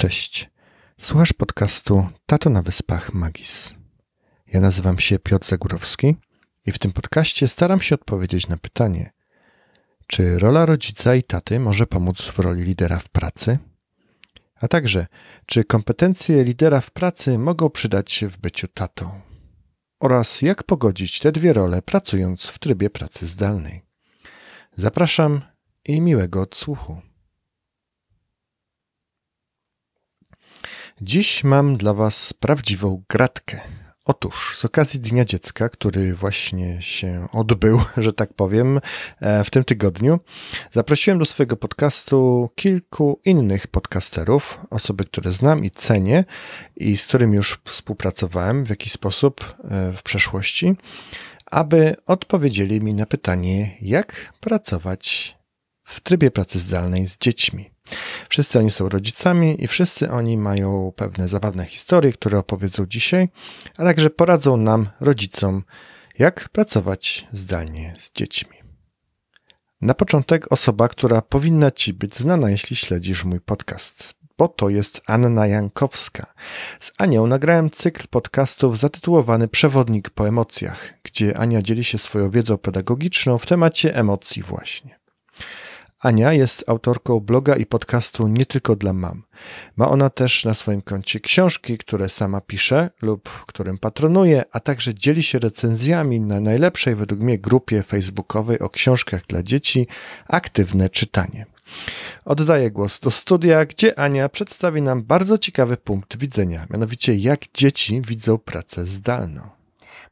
Cześć. Słuchasz podcastu Tato na Wyspach Magis. Ja nazywam się Piotr Zagórowski i w tym podcaście staram się odpowiedzieć na pytanie, czy rola rodzica i taty może pomóc w roli lidera w pracy? A także, czy kompetencje lidera w pracy mogą przydać się w byciu tatą? Oraz jak pogodzić te dwie role pracując w trybie pracy zdalnej? Zapraszam i miłego odsłuchu. Dziś mam dla Was prawdziwą gratkę. Otóż z okazji Dnia Dziecka, który właśnie się odbył, że tak powiem, e, w tym tygodniu, zaprosiłem do swojego podcastu kilku innych podcasterów, osoby, które znam i cenię i z którymi już współpracowałem w jakiś sposób e, w przeszłości, aby odpowiedzieli mi na pytanie, jak pracować w trybie pracy zdalnej z dziećmi. Wszyscy oni są rodzicami i wszyscy oni mają pewne zabawne historie, które opowiedzą dzisiaj, a także poradzą nam, rodzicom, jak pracować zdalnie z dziećmi. Na początek osoba, która powinna Ci być znana, jeśli śledzisz mój podcast, bo to jest Anna Jankowska. Z Anią nagrałem cykl podcastów zatytułowany Przewodnik po emocjach, gdzie Ania dzieli się swoją wiedzą pedagogiczną w temacie emocji właśnie. Ania jest autorką bloga i podcastu Nie tylko dla mam. Ma ona też na swoim koncie książki, które sama pisze lub którym patronuje, a także dzieli się recenzjami na najlepszej według mnie grupie facebookowej o książkach dla dzieci Aktywne czytanie. Oddaję głos do studia, gdzie Ania przedstawi nam bardzo ciekawy punkt widzenia, mianowicie jak dzieci widzą pracę zdalną.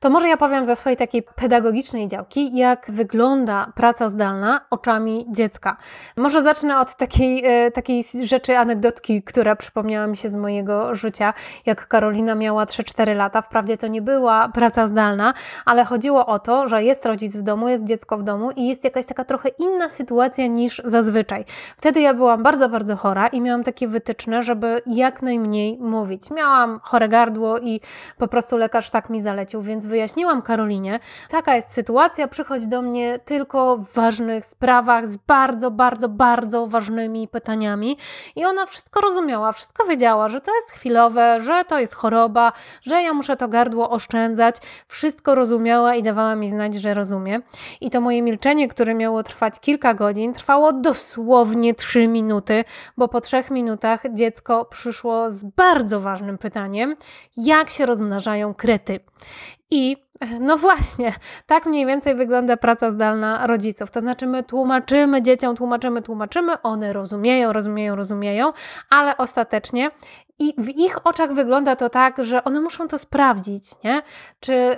To może ja powiem ze swojej takiej pedagogicznej działki, jak wygląda praca zdalna oczami dziecka. Może zacznę od takiej, e, takiej rzeczy, anegdotki, która przypomniała mi się z mojego życia, jak Karolina miała 3-4 lata. Wprawdzie to nie była praca zdalna, ale chodziło o to, że jest rodzic w domu, jest dziecko w domu i jest jakaś taka trochę inna sytuacja niż zazwyczaj. Wtedy ja byłam bardzo, bardzo chora i miałam takie wytyczne, żeby jak najmniej mówić. Miałam chore gardło i po prostu lekarz tak mi zalecił, więc wyjaśniłam Karolinie, taka jest sytuacja, przychodź do mnie tylko w ważnych sprawach, z bardzo, bardzo, bardzo ważnymi pytaniami. I ona wszystko rozumiała, wszystko wiedziała, że to jest chwilowe, że to jest choroba, że ja muszę to gardło oszczędzać. Wszystko rozumiała i dawała mi znać, że rozumie. I to moje milczenie, które miało trwać kilka godzin, trwało dosłownie trzy minuty, bo po trzech minutach dziecko przyszło z bardzo ważnym pytaniem: jak się rozmnażają krety? I no właśnie, tak mniej więcej wygląda praca zdalna rodziców. To znaczy, my tłumaczymy dzieciom, tłumaczymy, tłumaczymy, one rozumieją, rozumieją, rozumieją, ale ostatecznie i w ich oczach wygląda to tak, że one muszą to sprawdzić, nie? Czy y,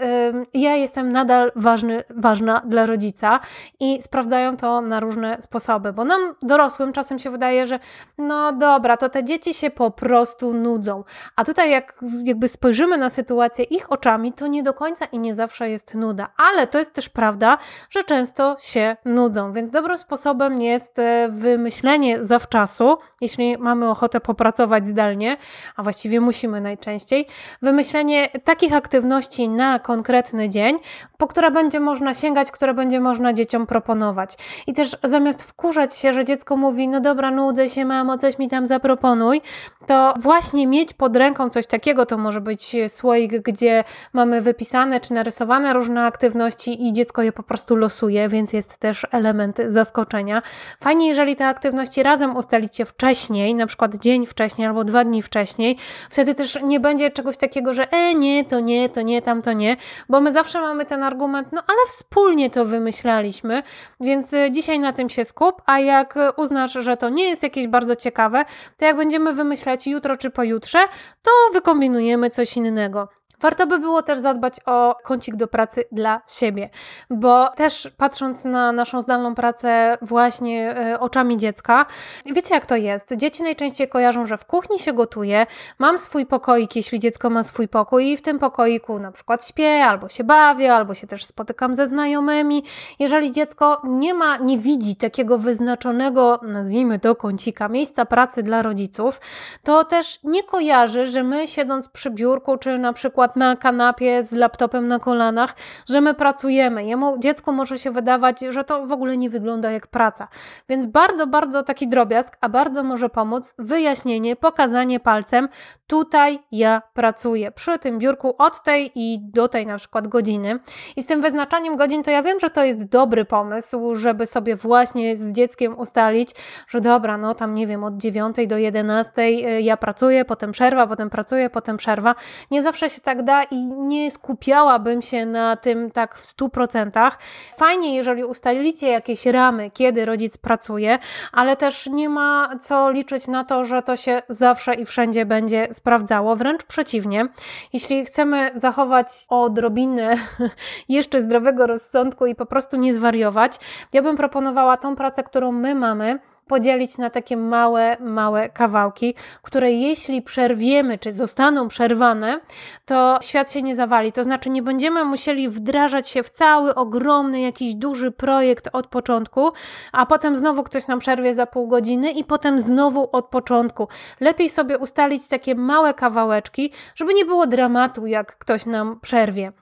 ja jestem nadal ważny, ważna dla rodzica i sprawdzają to na różne sposoby, bo nam dorosłym czasem się wydaje, że no dobra, to te dzieci się po prostu nudzą. A tutaj jak jakby spojrzymy na sytuację ich oczami, to nie do końca i nie zawsze jest nuda, ale to jest też prawda, że często się nudzą, więc dobrym sposobem jest e, wymyślenie zawczasu, jeśli mamy ochotę popracować zdalnie, a właściwie musimy najczęściej, wymyślenie takich aktywności na konkretny dzień, po które będzie można sięgać, które będzie można dzieciom proponować. I też zamiast wkurzać się, że dziecko mówi, no dobra, nudzę się, mamo, coś mi tam zaproponuj, to właśnie mieć pod ręką coś takiego, to może być słoik, gdzie mamy wypisane czy narysowane różne aktywności i dziecko je po prostu losuje, więc jest też element zaskoczenia. Fajnie, jeżeli te aktywności razem ustalicie wcześniej, na przykład dzień wcześniej albo dwa dni wcześniej. Wtedy też nie będzie czegoś takiego, że e, nie, to nie, to nie, tam to nie, bo my zawsze mamy ten argument, no ale wspólnie to wymyślaliśmy, więc e, dzisiaj na tym się skup, a jak uznasz, że to nie jest jakieś bardzo ciekawe, to jak będziemy wymyślać jutro czy pojutrze, to wykombinujemy coś innego. Warto by było też zadbać o kącik do pracy dla siebie, bo też patrząc na naszą zdalną pracę właśnie e, oczami dziecka, wiecie jak to jest? Dzieci najczęściej kojarzą, że w kuchni się gotuje, mam swój pokoik, jeśli dziecko ma swój pokój i w tym pokoiku na przykład śpię, albo się bawię, albo się też spotykam ze znajomymi. Jeżeli dziecko nie ma, nie widzi takiego wyznaczonego, nazwijmy to kącika, miejsca pracy dla rodziców, to też nie kojarzy, że my siedząc przy biurku, czy na przykład przykład na kanapie z laptopem na kolanach, że my pracujemy. Jemu, dziecku może się wydawać, że to w ogóle nie wygląda jak praca. Więc bardzo, bardzo taki drobiazg, a bardzo może pomóc wyjaśnienie, pokazanie palcem, tutaj ja pracuję przy tym biurku od tej i do tej na przykład godziny. I z tym wyznaczaniem godzin to ja wiem, że to jest dobry pomysł, żeby sobie właśnie z dzieckiem ustalić, że dobra, no tam nie wiem, od 9 do 11 y, ja pracuję, potem przerwa, potem pracuję, potem przerwa. Nie zawsze się tak da i nie skupiałabym się na tym tak w 100%. Fajnie, jeżeli ustalicie jakieś ramy, kiedy rodzic pracuje, ale też nie ma co liczyć na to, że to się zawsze i wszędzie będzie sprawdzało. Wręcz przeciwnie, jeśli chcemy zachować odrobinę jeszcze zdrowego rozsądku i po prostu nie zwariować, ja bym proponowała tą pracę, którą my mamy, podzielić na takie małe, małe kawałki, które jeśli przerwiemy, czy zostaną przerwane, to świat się nie zawali. To znaczy, nie będziemy musieli wdrażać się w cały ogromny, jakiś duży projekt od początku, a potem znowu ktoś nam przerwie za pół godziny i potem znowu od początku. Lepiej sobie ustalić takie małe kawałeczki, żeby nie było dramatu, jak ktoś nam przerwie.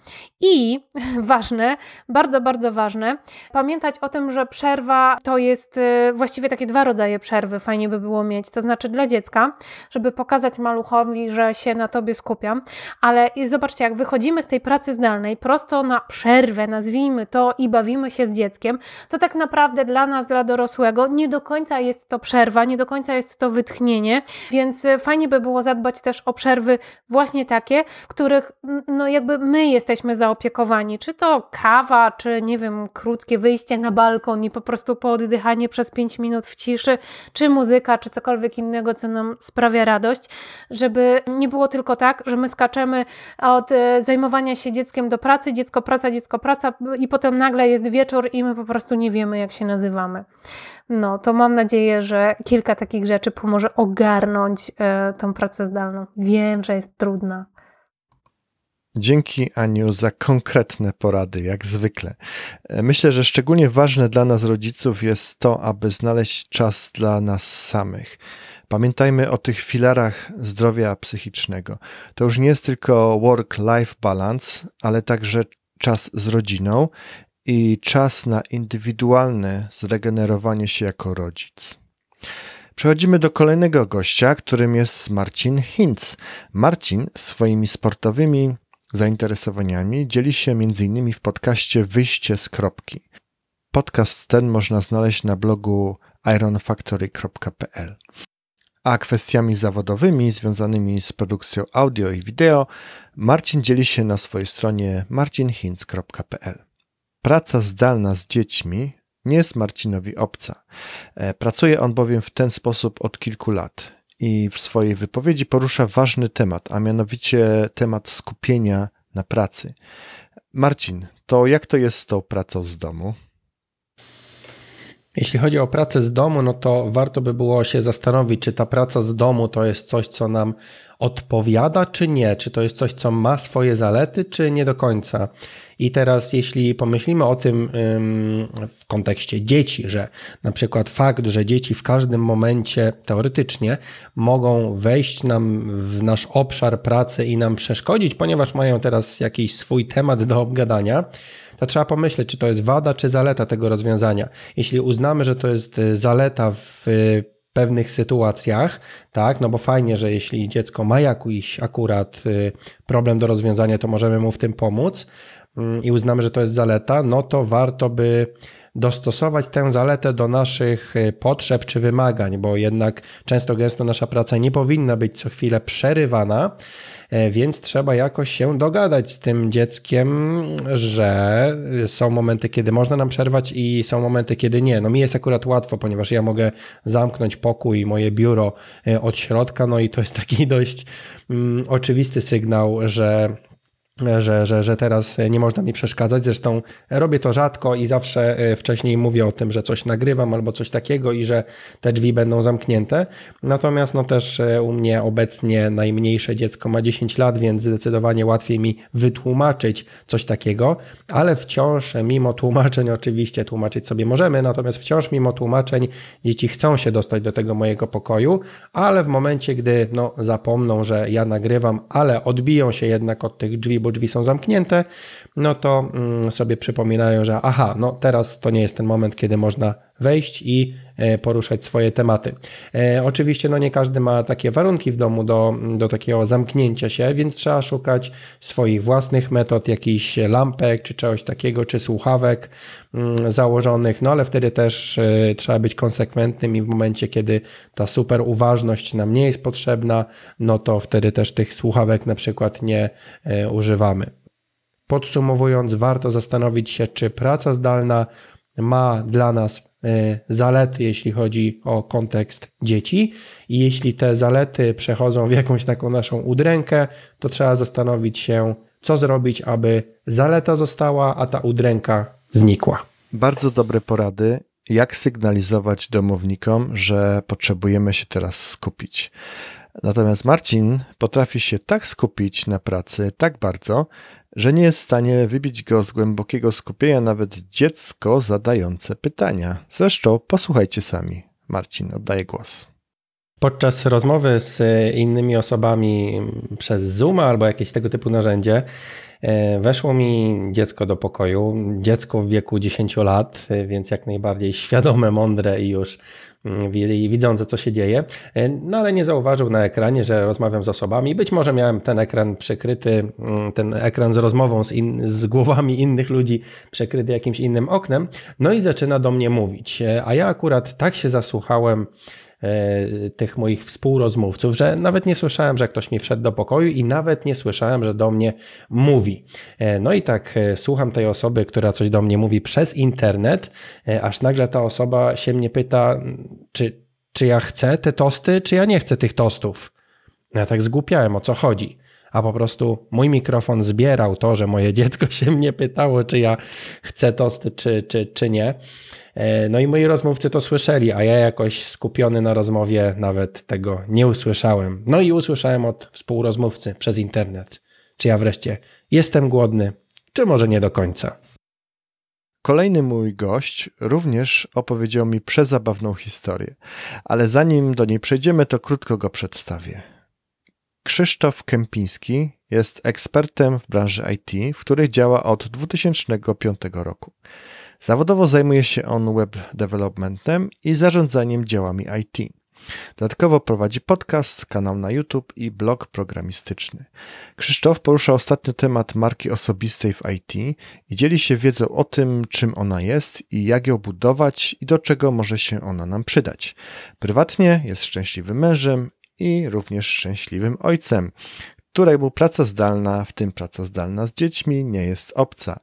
I ważne, bardzo, bardzo ważne, pamiętać o tym, że przerwa to jest y, właściwie takie dwa dwa rodzaje przerwy fajnie by było mieć. To znaczy dla dziecka, żeby pokazać maluchowi, że się na tobie skupiam, ale zobaczcie, jak wychodzimy z tej pracy zdalnej prosto na przerwę, nazwijmy to, i bawimy się z dzieckiem, to tak naprawdę dla nas, dla dorosłego, nie do końca jest to przerwa, nie do końca jest to wytchnienie, więc y, fajnie by było zadbać też o przerwy właśnie takie, w których no jakby my jesteśmy zaopiekowani, czy to kawa, czy nie wiem, krótkie wyjście na balkon i po prostu pooddychanie przez 5 minut w ciszy, czy muzyka, czy cokolwiek innego, co nam sprawia radość, żeby nie było tylko tak, że my skaczemy od e, zajmowania się dzieckiem do pracy, dziecko praca, dziecko praca i potem nagle jest wieczór i my po prostu nie wiemy, jak się nazywamy. No, to mam nadzieję, że kilka takich rzeczy pomoże ogarnąć e, tą pracę zdalną. Wiem, że jest trudna. Dzięki Aniu za konkretne porady, jak zwykle. E, myślę, że szczególnie ważne dla nas rodziców jest to, aby znaleźć czas dla nas samych. Pamiętajmy o tych filarach zdrowia psychicznego. To już nie jest tylko work-life balance, ale także czas z rodziną i czas na indywidualne zregenerowanie się jako rodzic. Przechodzimy do kolejnego gościa, którym jest Marcin Hinz. Marcin swoimi sportowymi zainteresowaniami dzieli się m.in. w podcaście Wyjście z kropki. Podcast ten można znaleźć na blogu ironfactory.pl. A kwestiami zawodowymi związanymi z produkcją audio i wideo Marcin dzieli się na swojej stronie marcinhinz.pl. Praca zdalna z dziećmi nie jest Marcinowi obca. E, pracuje on bowiem w ten sposób od kilku lat i w swojej wypowiedzi porusza ważny temat, a mianowicie temat skupienia na pracy. Marcin, to jak to jest z tą pracą z domu? Jeśli chodzi o pracę z domu, no to warto by było się zastanowić, czy ta praca z domu to jest coś, co nam odpowiada, czy nie? Czy to jest coś, co ma swoje zalety, czy nie do końca? I teraz, jeśli pomyślimy o tym w kontekście dzieci, że na przykład fakt, że dzieci w każdym momencie teoretycznie mogą wejść nam w nasz obszar pracy i nam przeszkodzić, ponieważ mają teraz jakiś swój temat do obgadania, to trzeba pomyśleć, czy to jest wada, czy zaleta tego rozwiązania. Jeśli uznamy, że to jest zaleta w pewnych sytuacjach, tak, no bo fajnie, że jeśli dziecko ma jakiś akurat y, problem do rozwiązania, to możemy mu w tym pomóc mm, i uznamy, że to jest zaleta, no to warto by dostosować tę zaletę do naszych y, potrzeb czy wymagań, bo jednak często gęsto nasza praca nie powinna być co chwilę przerywana, E, więc trzeba jakoś się dogadać z tym dzieckiem, że są momenty, kiedy można nam przerwać i są momenty, kiedy nie. No mi jest akurat łatwo, ponieważ ja mogę zamknąć pokój, moje biuro e, od środka, no i to jest taki dość mm, oczywisty sygnał, że że, że, że teraz nie można mi przeszkadzać. Zresztą robię to rzadko i zawsze e, wcześniej mówię o tym, że coś nagrywam albo coś takiego i że te drzwi będą zamknięte. Natomiast no też e, u mnie obecnie najmniejsze dziecko ma 10 lat, więc zdecydowanie łatwiej mi wytłumaczyć coś takiego, ale wciąż mimo tłumaczeń oczywiście tłumaczyć sobie możemy, natomiast wciąż mimo tłumaczeń dzieci chcą się dostać do tego mojego pokoju, ale w momencie, gdy no, zapomną, że ja nagrywam, ale odbiją się jednak od tych drzwi, bo drzwi są zamknięte, no to mm, sobie przypominają, że aha, no teraz to nie jest ten moment, kiedy można wejść i poruszać swoje tematy. E, oczywiście no nie każdy ma takie warunki w domu do, do takiego zamknięcia się, więc trzeba szukać swoich własnych metod, jakichś lampek czy czegoś takiego, czy słuchawek mm, założonych, no ale wtedy też e, trzeba być konsekwentnym i w momencie, kiedy ta super uważność nam nie jest potrzebna, no to wtedy też tych słuchawek na przykład nie używamy. Podsumowując, warto zastanowić się, czy praca zdalna ma dla nas e, zalety, jeśli chodzi o kontekst dzieci, i jeśli te zalety przechodzą w jakąś taką naszą udrękę, to trzeba zastanowić się, co zrobić, aby zaleta została, a ta udręka znikła. Bardzo dobre porady, jak sygnalizować domownikom, że potrzebujemy się teraz skupić. Natomiast Marcin potrafi się tak skupić na pracy tak bardzo, że nie jest w stanie wybić go z głębokiego skupienia nawet dziecko zadające pytania. Zresztą posłuchajcie sami. Marcin, oddaję głos. Podczas rozmowy z innymi osobami przez Zoom albo jakieś tego typu narzędzie, e, weszło mi dziecko do pokoju. Dziecko w wieku 10 lat, e, więc jak najbardziej świadome, mądre i już widzące, co się dzieje, e, no ale nie zauważył na ekranie, że rozmawiam z osobami. Być może miałem ten ekran przykryty, mm, ten ekran z rozmową z, in, z głowami innych ludzi przykryty jakimś innym oknem, no i zaczyna do mnie mówić. E, a ja akurat tak się zasłuchałem tych moich współrozmówców, że nawet nie słyszałem, że ktoś mi wszedł do pokoju i nawet nie słyszałem, że do mnie mówi. E, no i tak e, słucham tej osoby, która coś do mnie mówi przez internet, aż nagle ta osoba się mnie pyta, czy, czy ja chcę te tosty, czy ja nie chcę tych tostów. Ja tak zgłupiałem, o co chodzi a po prostu mój mikrofon zbierał to, że moje dziecko się mnie pytało, czy ja chcę tosty, czy, czy, czy nie. E, no i moi rozmówcy to słyszeli, a ja jakoś skupiony na rozmowie nawet tego nie usłyszałem. No i usłyszałem od współrozmówcy przez internet, czy ja wreszcie jestem głodny, czy może nie do końca. Kolejny mój gość również opowiedział mi przezabawną historię, ale zanim do niej przejdziemy, to krótko go przedstawię. Krzysztof Kępiński jest ekspertem w branży IT, w której działa od 2005 roku. Zawodowo zajmuje się on web developmentem i zarządzaniem działami IT. Dodatkowo prowadzi podcast, kanał na YouTube i blog programistyczny. Krzysztof porusza ostatnio temat marki osobistej w IT i dzieli się wiedzą o tym, czym ona jest i jak ją budować i do czego może się ona nam przydać. Prywatnie jest szczęśliwym mężem i również szczęśliwym ojcem, któremu praca zdalna, w tym praca zdalna z dziećmi, nie jest obca.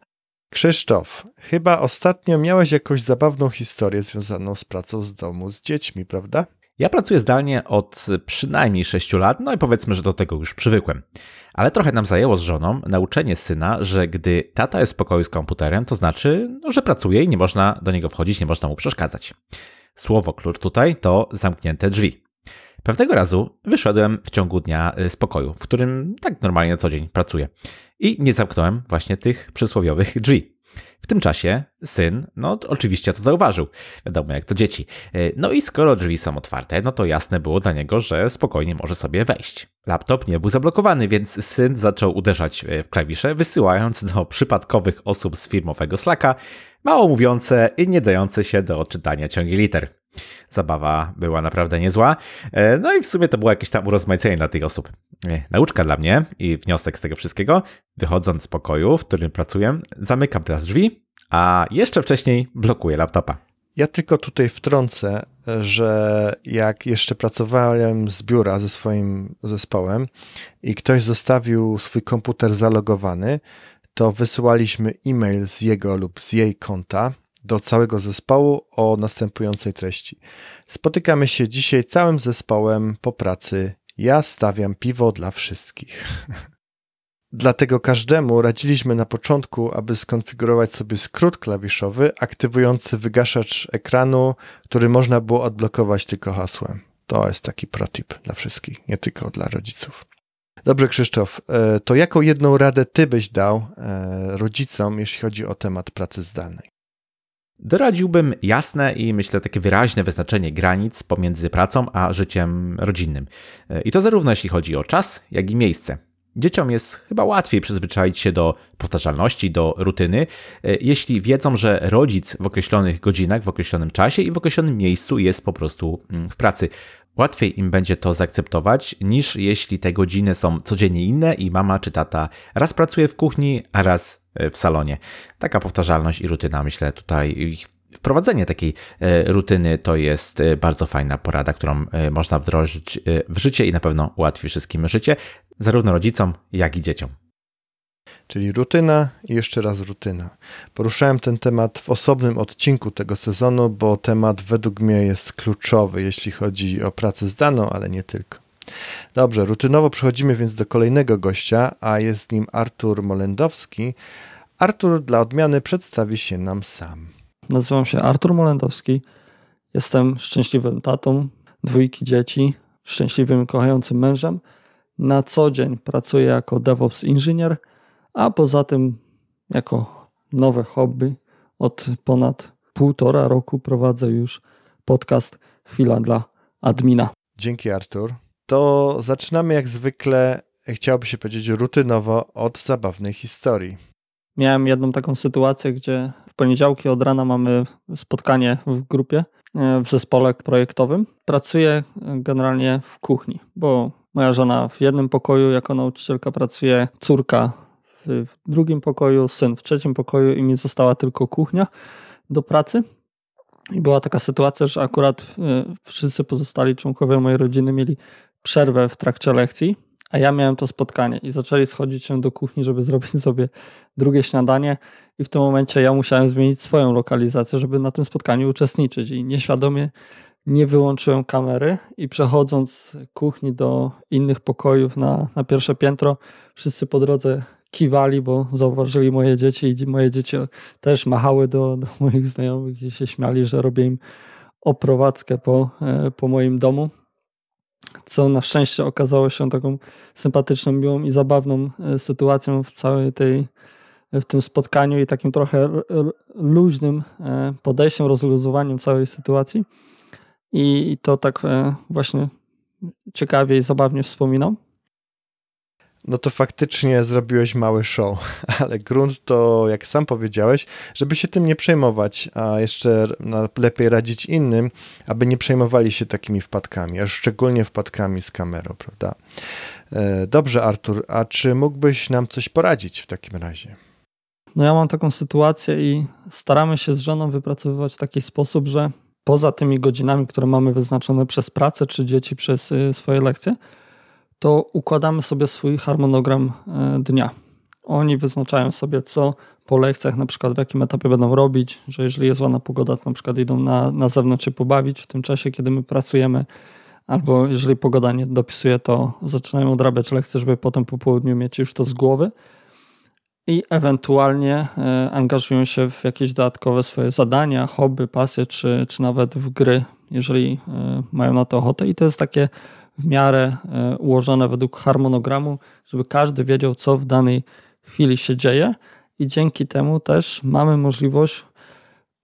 Krzysztof, chyba ostatnio miałeś jakąś zabawną historię związaną z pracą z domu z dziećmi, prawda? Ja pracuję zdalnie od przynajmniej 6 lat, no i powiedzmy, że do tego już przywykłem. Ale trochę nam zajęło z żoną nauczenie syna, że gdy tata jest w pokoju z komputerem, to znaczy, no, że pracuje i nie można do niego wchodzić, nie można mu przeszkadzać. Słowo klucz tutaj to zamknięte drzwi. Pewnego razu wyszedłem w ciągu dnia z pokoju, w którym tak normalnie na co dzień pracuję i nie zamknąłem właśnie tych przysłowiowych drzwi. W tym czasie syn, no oczywiście to zauważył. Wiadomo, jak to dzieci. E, no i skoro drzwi są otwarte, no to jasne było dla niego, że spokojnie może sobie wejść. Laptop nie był zablokowany, więc syn zaczął uderzać e, w klawisze, wysyłając do przypadkowych osób z firmowego Slacka mało mówiące i nie dające się do odczytania ciągi liter. Zabawa była naprawdę niezła. E, no i w sumie to było jakieś tam urozmaicenie dla tych osób. E, nauczka dla mnie i wniosek z tego wszystkiego. Wychodząc z pokoju, w którym pracuję, zamykam teraz drzwi, a jeszcze wcześniej blokuję laptopa. Ja tylko tutaj wtrącę, że jak jeszcze pracowałem z biura ze swoim zespołem i ktoś zostawił swój komputer zalogowany, to wysyłaliśmy e-mail z jego lub z jej konta do całego zespołu o następującej treści. Spotykamy się dzisiaj całym zespołem po pracy. Ja stawiam piwo dla wszystkich. Dlatego każdemu radziliśmy na początku, aby skonfigurować sobie skrót klawiszowy aktywujący wygaszacz ekranu, który można było odblokować tylko hasłem. To jest taki protip dla wszystkich, nie tylko dla rodziców. Dobrze, Krzysztof, e, to jaką jedną radę ty byś dał e, rodzicom, jeśli chodzi o temat pracy zdalnej? Doradziłbym jasne i myślę takie wyraźne wyznaczenie granic pomiędzy pracą a życiem rodzinnym. E, I to zarówno jeśli chodzi o czas, jak i miejsce. Dzieciom jest chyba łatwiej przyzwyczaić się do powtarzalności, do rutyny, jeśli wiedzą, że rodzic w określonych godzinach, w określonym czasie i w określonym miejscu jest po prostu mm, w pracy. Łatwiej im będzie to zaakceptować, niż jeśli te godziny są codziennie inne i mama czy tata raz pracuje w kuchni, a raz e, w salonie. Taka powtarzalność i rutyna, myślę, tutaj wprowadzenie takiej e, rutyny to jest e, bardzo fajna porada, którą można wdrożyć w życie i na pewno ułatwi wszystkim życie, zarówno rodzicom, jak i dzieciom. Czyli rutyna i jeszcze raz rutyna. Poruszałem ten temat w osobnym odcinku tego sezonu, bo temat według mnie jest kluczowy, jeśli chodzi o pracę zdalną, ale nie tylko. Dobrze, rutynowo przechodzimy więc do kolejnego gościa, a jest nim Artur Molendowski. Artur dla odmiany przedstawi się nam sam. Nazywam się Artur Molendowski. Jestem szczęśliwym tatą dwójki dzieci, szczęśliwym, kochającym mężem. Na co dzień pracuję jako DevOps inżynier – a poza tym, jako nowe hobby, od ponad półtora roku prowadzę już podcast Chwila dla Admina. Dzięki, Artur. To zaczynamy jak zwykle, chciałoby się powiedzieć, rutynowo od zabawnej historii. Miałem jedną taką sytuację, gdzie w poniedziałki od rana mamy spotkanie w grupie, e, w zespole projektowym. Pracuję generalnie w kuchni, bo moja żona w jednym pokoju jako nauczycielka pracuje, córka w drugim pokoju, syn w trzecim pokoju i mi została tylko kuchnia do pracy. I była taka sytuacja, że akurat y, wszyscy pozostali członkowie mojej rodziny mieli przerwę w trakcie lekcji, a ja miałem to spotkanie i zaczęli schodzić się do kuchni, żeby zrobić sobie drugie śniadanie i w tym momencie ja musiałem zmienić swoją lokalizację, żeby na tym spotkaniu uczestniczyć i nieświadomie nie wyłączyłem kamery i przechodząc z kuchni do innych pokojów na, na pierwsze piętro, wszyscy po drodze kiwali, bo zauważyli moje dzieci i moje dzieci też machały do, do moich znajomych i się śmiali, że robię im oprowadzkę po, e, po moim domu. Co na szczęście okazało się taką sympatyczną, miłą i zabawną e, sytuacją w całej tej, w tym spotkaniu i takim trochę luźnym e, podejściem, rozluzowaniem całej sytuacji. I to tak właśnie ciekawie i zabawnie wspominam no to faktycznie zrobiłeś mały show, ale grunt to, jak sam powiedziałeś, żeby się tym nie przejmować, a jeszcze lepiej radzić innym, aby nie przejmowali się takimi wpadkami, a szczególnie wpadkami z kamerą, prawda? E, dobrze, Artur, a czy mógłbyś nam coś poradzić w takim razie? No ja mam taką sytuację i staramy się z żoną wypracowywać w taki sposób, że poza tymi godzinami, które mamy wyznaczone przez pracę czy dzieci przez y, swoje lekcje, to układamy sobie swój harmonogram e, dnia. Oni wyznaczają sobie, co po lekcjach, na przykład w jakim etapie będą robić, że jeżeli jest ładna pogoda, to na przykład idą na, na zewnątrz się pobawić w tym czasie, kiedy my pracujemy, albo jeżeli pogoda nie dopisuje, to zaczynają odrabiać lekcje, żeby potem po południu mieć już to z głowy i ewentualnie e, angażują się w jakieś dodatkowe swoje zadania, hobby, pasje, czy, czy nawet w gry, jeżeli e, mają na to ochotę. I to jest takie w miarę e, ułożone według harmonogramu, żeby każdy wiedział, co w danej chwili się dzieje, i dzięki temu też mamy możliwość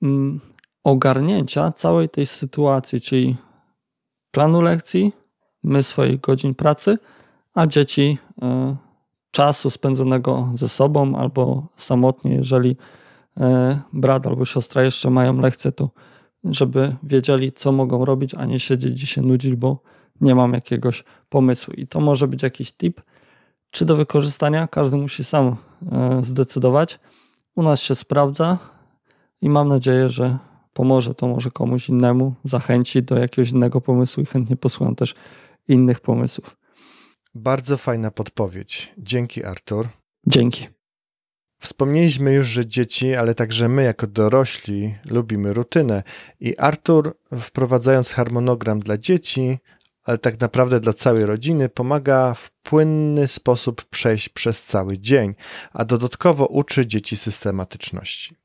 mm, ogarnięcia całej tej sytuacji, czyli planu lekcji, my swoich godzin pracy, a dzieci e, czasu spędzonego ze sobą albo samotnie, jeżeli e, brat albo siostra jeszcze mają lekcje, to żeby wiedzieli, co mogą robić, a nie siedzieć i się nudzić, bo nie mam jakiegoś pomysłu. I to może być jakiś tip, czy do wykorzystania, każdy musi sam e, zdecydować. U nas się sprawdza i mam nadzieję, że pomoże to może komuś innemu, zachęci do jakiegoś innego pomysłu i chętnie posłucham też innych pomysłów. Bardzo fajna podpowiedź. Dzięki, Artur. Dzięki. Wspomnieliśmy już, że dzieci, ale także my jako dorośli lubimy rutynę i Artur, wprowadzając harmonogram dla dzieci, ale tak naprawdę dla całej rodziny pomaga w płynny sposób przejść przez cały dzień, a dodatkowo uczy dzieci systematyczności.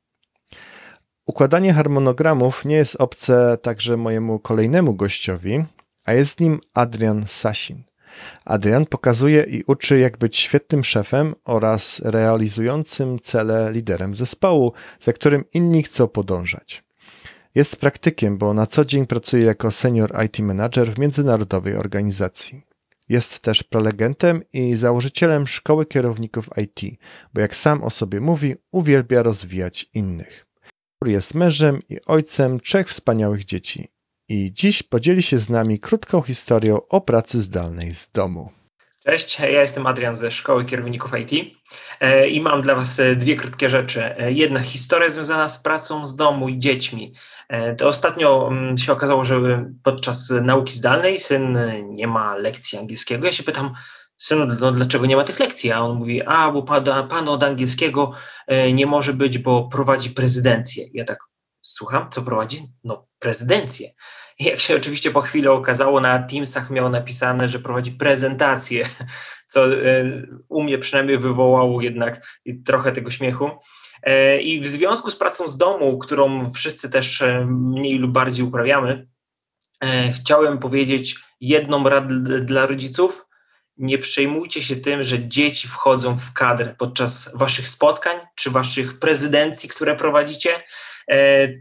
Układanie harmonogramów nie jest obce także mojemu kolejnemu gościowi, a jest nim Adrian Sasin. Adrian pokazuje i uczy, jak być świetnym szefem oraz realizującym cele liderem zespołu, za którym inni chcą podążać. Jest praktykiem, bo na co dzień pracuje jako senior IT manager w międzynarodowej organizacji. Jest też prelegentem i założycielem szkoły kierowników IT, bo jak sam o sobie mówi, uwielbia rozwijać innych. Jest mężem i ojcem trzech wspaniałych dzieci. I dziś podzieli się z nami krótką historią o pracy zdalnej z domu. Cześć, ja jestem Adrian ze Szkoły Kierowników IT e, i mam dla Was e, dwie krótkie rzeczy. E, jedna historia związana z pracą z domu i dziećmi. To ostatnio mm, się okazało, że podczas nauki zdalnej syn nie ma lekcji angielskiego. Ja się pytam, synu, no dlaczego nie ma tych lekcji? A on mówi, a bo pan, pan od angielskiego nie może być, bo prowadzi prezydencję. Ja tak, słucham, co prowadzi? No prezydencję. Jak się oczywiście po chwili okazało, na Teamsach miał napisane, że prowadzi prezentację, co e, u mnie przynajmniej wywołało jednak trochę tego śmiechu. E, I w związku z pracą z domu, którą wszyscy też e, mniej lub bardziej uprawiamy, chciałem powiedzieć jedną radę dla rodziców. Nie przejmujcie się tym, że dzieci wchodzą w kadr podczas waszych spotkań czy waszych prezydencji, które prowadzicie E,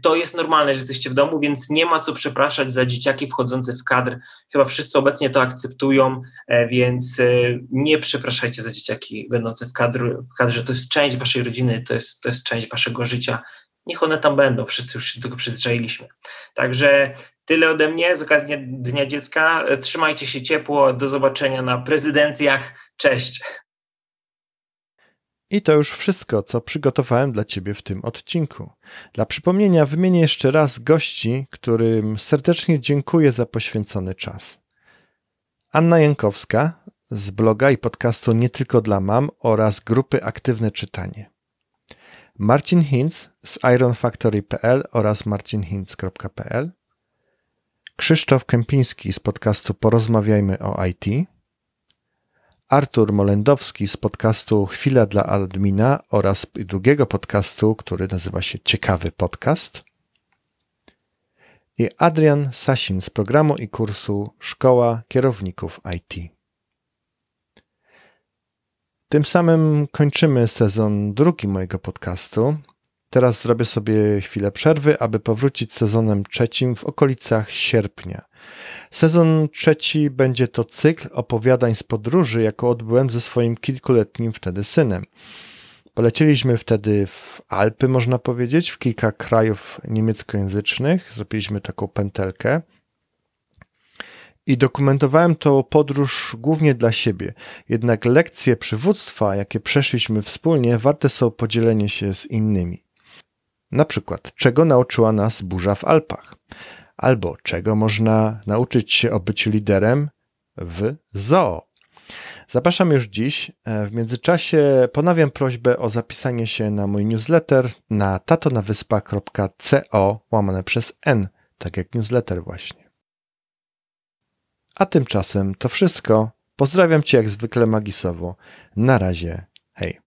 to jest normalne, że jesteście w domu, więc nie ma co przepraszać za dzieciaki wchodzące w kadr. Chyba wszyscy obecnie to akceptują, e, więc e, nie przepraszajcie za dzieciaki będące w, kadr, w kadrze. To jest część waszej rodziny, to jest, to jest część waszego życia. Niech one tam będą, wszyscy już się do tego przyzwyczailiśmy. Także tyle ode mnie z okazji Dnia Dziecka. Trzymajcie się ciepło, do zobaczenia na prezydencjach. Cześć! I to już wszystko, co przygotowałem dla Ciebie w tym odcinku. Dla przypomnienia wymienię jeszcze raz gości, którym serdecznie dziękuję za poświęcony czas. Anna Jankowska z bloga i podcastu Nie tylko dla mam oraz grupy Aktywne Czytanie. Marcin Hinz z ironfactory.pl oraz marcinhinz.pl. Krzysztof Kępiński z podcastu Porozmawiajmy o IT. Artur Molendowski z podcastu Chwila dla Admina oraz drugiego podcastu, który nazywa się Ciekawy Podcast. I Adrian Sasin z programu i kursu Szkoła Kierowników IT. Tym samym kończymy sezon drugi mojego podcastu. Teraz zrobię sobie chwilę przerwy, aby powrócić sezonem trzecim w okolicach sierpnia. Sezon trzeci będzie to cykl opowiadań z podróży, jaką odbyłem ze swoim kilkuletnim wtedy synem. Polecieliśmy wtedy w Alpy, można powiedzieć, w kilka krajów niemieckojęzycznych. Zrobiliśmy taką pętelkę. I dokumentowałem tą podróż głównie dla siebie. Jednak lekcje przywództwa, jakie przeszliśmy wspólnie, warte są podzielenie się z innymi. Na przykład, czego nauczyła nas burza w Alpach? albo czego można nauczyć się o byciu liderem w zoo. Zapraszam już dziś. E, w międzyczasie ponawiam prośbę o zapisanie się na mój newsletter na tatonawyspa.co łamane przez n, tak jak newsletter właśnie. A tymczasem to wszystko. Pozdrawiam Cię jak zwykle magisowo. Na razie. Hej.